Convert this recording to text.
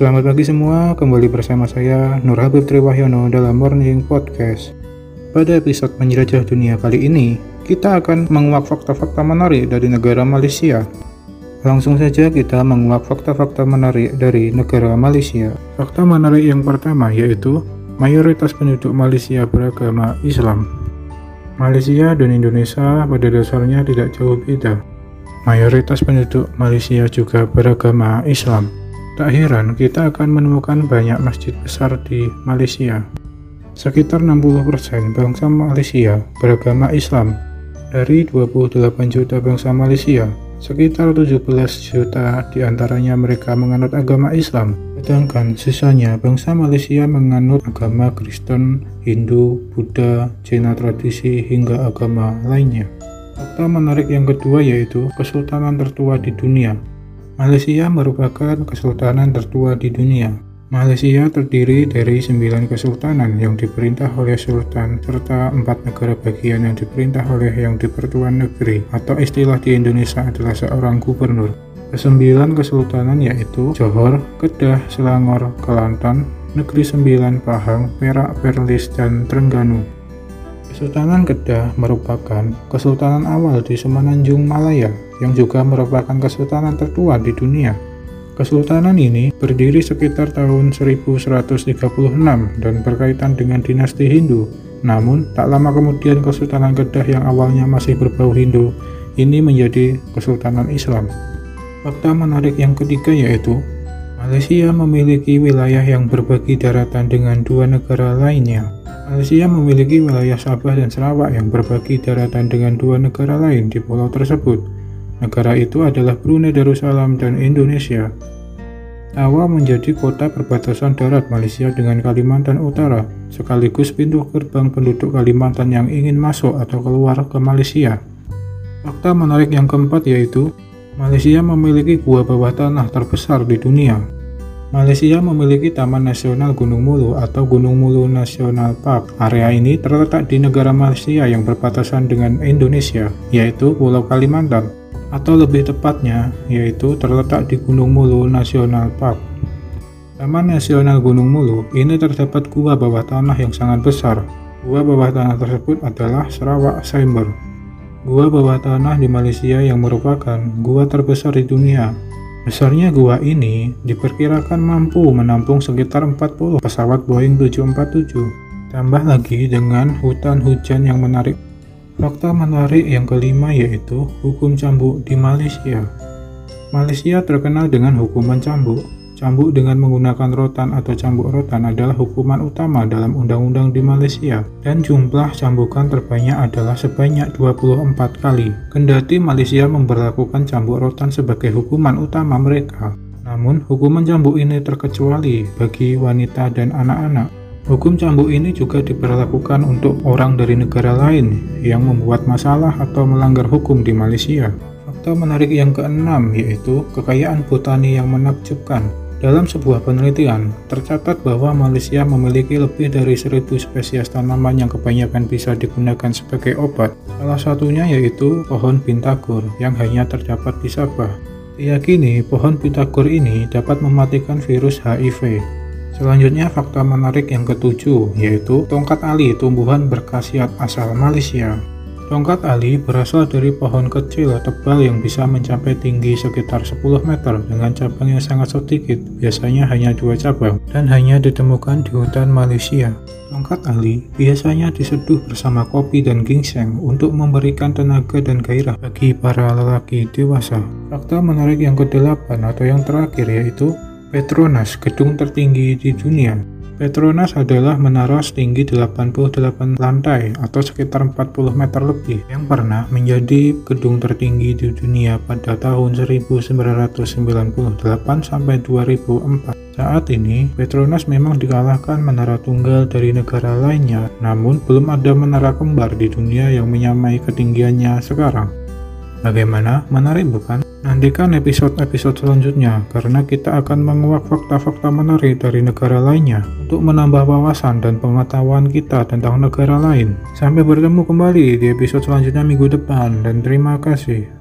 Selamat pagi semua, kembali bersama saya Nur Habib Triwahyono dalam Morning Podcast. Pada episode Menjelajah Dunia kali ini, kita akan menguak fakta-fakta menarik dari negara Malaysia. Langsung saja kita menguak fakta-fakta menarik dari negara Malaysia. Fakta menarik yang pertama yaitu mayoritas penduduk Malaysia beragama Islam. Malaysia dan Indonesia pada dasarnya tidak jauh beda. Mayoritas penduduk Malaysia juga beragama Islam. Tak heran kita akan menemukan banyak masjid besar di Malaysia. Sekitar 60% bangsa Malaysia beragama Islam. Dari 28 juta bangsa Malaysia, sekitar 17 juta di antaranya mereka menganut agama Islam. Sedangkan sisanya bangsa Malaysia menganut agama Kristen, Hindu, Buddha, Cina tradisi, hingga agama lainnya. Fakta menarik yang kedua yaitu kesultanan tertua di dunia. Malaysia merupakan kesultanan tertua di dunia. Malaysia terdiri dari sembilan kesultanan yang diperintah oleh sultan serta empat negara bagian yang diperintah oleh yang dipertuan negeri atau istilah di Indonesia adalah seorang gubernur. Kesembilan kesultanan yaitu Johor, Kedah, Selangor, Kelantan, Negeri Sembilan, Pahang, Perak, Perlis, dan Trengganu. Kesultanan Kedah merupakan kesultanan awal di Semenanjung Malaya yang juga merupakan kesultanan tertua di dunia. Kesultanan ini berdiri sekitar tahun 1136 dan berkaitan dengan dinasti Hindu. Namun, tak lama kemudian Kesultanan Kedah yang awalnya masih berbau Hindu ini menjadi Kesultanan Islam. Fakta menarik yang ketiga yaitu Malaysia memiliki wilayah yang berbagi daratan dengan dua negara lainnya. Malaysia memiliki wilayah Sabah dan Sarawak yang berbagi daratan dengan dua negara lain di pulau tersebut. Negara itu adalah Brunei Darussalam dan Indonesia. Tawa menjadi kota perbatasan darat Malaysia dengan Kalimantan Utara, sekaligus pintu gerbang penduduk Kalimantan yang ingin masuk atau keluar ke Malaysia. Fakta menarik yang keempat yaitu, Malaysia memiliki gua bawah tanah terbesar di dunia. Malaysia memiliki Taman Nasional Gunung Mulu atau Gunung Mulu National Park. Area ini terletak di negara Malaysia yang berbatasan dengan Indonesia, yaitu Pulau Kalimantan atau lebih tepatnya yaitu terletak di Gunung Mulu National Park. Taman Nasional Gunung Mulu ini terdapat gua bawah tanah yang sangat besar. Gua bawah tanah tersebut adalah Sarawak Chamber. Gua bawah tanah di Malaysia yang merupakan gua terbesar di dunia. Besarnya gua ini diperkirakan mampu menampung sekitar 40 pesawat Boeing 747. Tambah lagi dengan hutan hujan yang menarik Fakta menarik yang kelima yaitu hukum cambuk di Malaysia. Malaysia terkenal dengan hukuman cambuk. Cambuk dengan menggunakan rotan atau cambuk rotan adalah hukuman utama dalam undang-undang di Malaysia dan jumlah cambukan terbanyak adalah sebanyak 24 kali. Kendati Malaysia memperlakukan cambuk rotan sebagai hukuman utama mereka, namun hukuman cambuk ini terkecuali bagi wanita dan anak-anak. Hukum cambuk ini juga diberlakukan untuk orang dari negara lain yang membuat masalah atau melanggar hukum di Malaysia. Fakta menarik yang keenam yaitu kekayaan botani yang menakjubkan. Dalam sebuah penelitian, tercatat bahwa Malaysia memiliki lebih dari 1000 spesies tanaman yang kebanyakan bisa digunakan sebagai obat. Salah satunya yaitu pohon bintagur yang hanya terdapat di Sabah. Diyakini pohon bintagur ini dapat mematikan virus HIV. Selanjutnya fakta menarik yang ketujuh yaitu tongkat ali tumbuhan berkhasiat asal Malaysia. Tongkat ali berasal dari pohon kecil tebal yang bisa mencapai tinggi sekitar 10 meter dengan cabang yang sangat sedikit, biasanya hanya dua cabang, dan hanya ditemukan di hutan Malaysia. Tongkat ali biasanya diseduh bersama kopi dan ginseng untuk memberikan tenaga dan gairah bagi para lelaki dewasa. Fakta menarik yang kedelapan atau yang terakhir yaitu Petronas, gedung tertinggi di dunia. Petronas adalah menara setinggi 88 lantai atau sekitar 40 meter lebih yang pernah menjadi gedung tertinggi di dunia pada tahun 1998 sampai 2004. Saat ini, Petronas memang dikalahkan menara tunggal dari negara lainnya, namun belum ada menara kembar di dunia yang menyamai ketinggiannya sekarang. Bagaimana? Menarik bukan? Nantikan episode-episode selanjutnya karena kita akan menguak fakta-fakta menarik dari negara lainnya untuk menambah wawasan dan pengetahuan kita tentang negara lain. Sampai bertemu kembali di episode selanjutnya minggu depan dan terima kasih.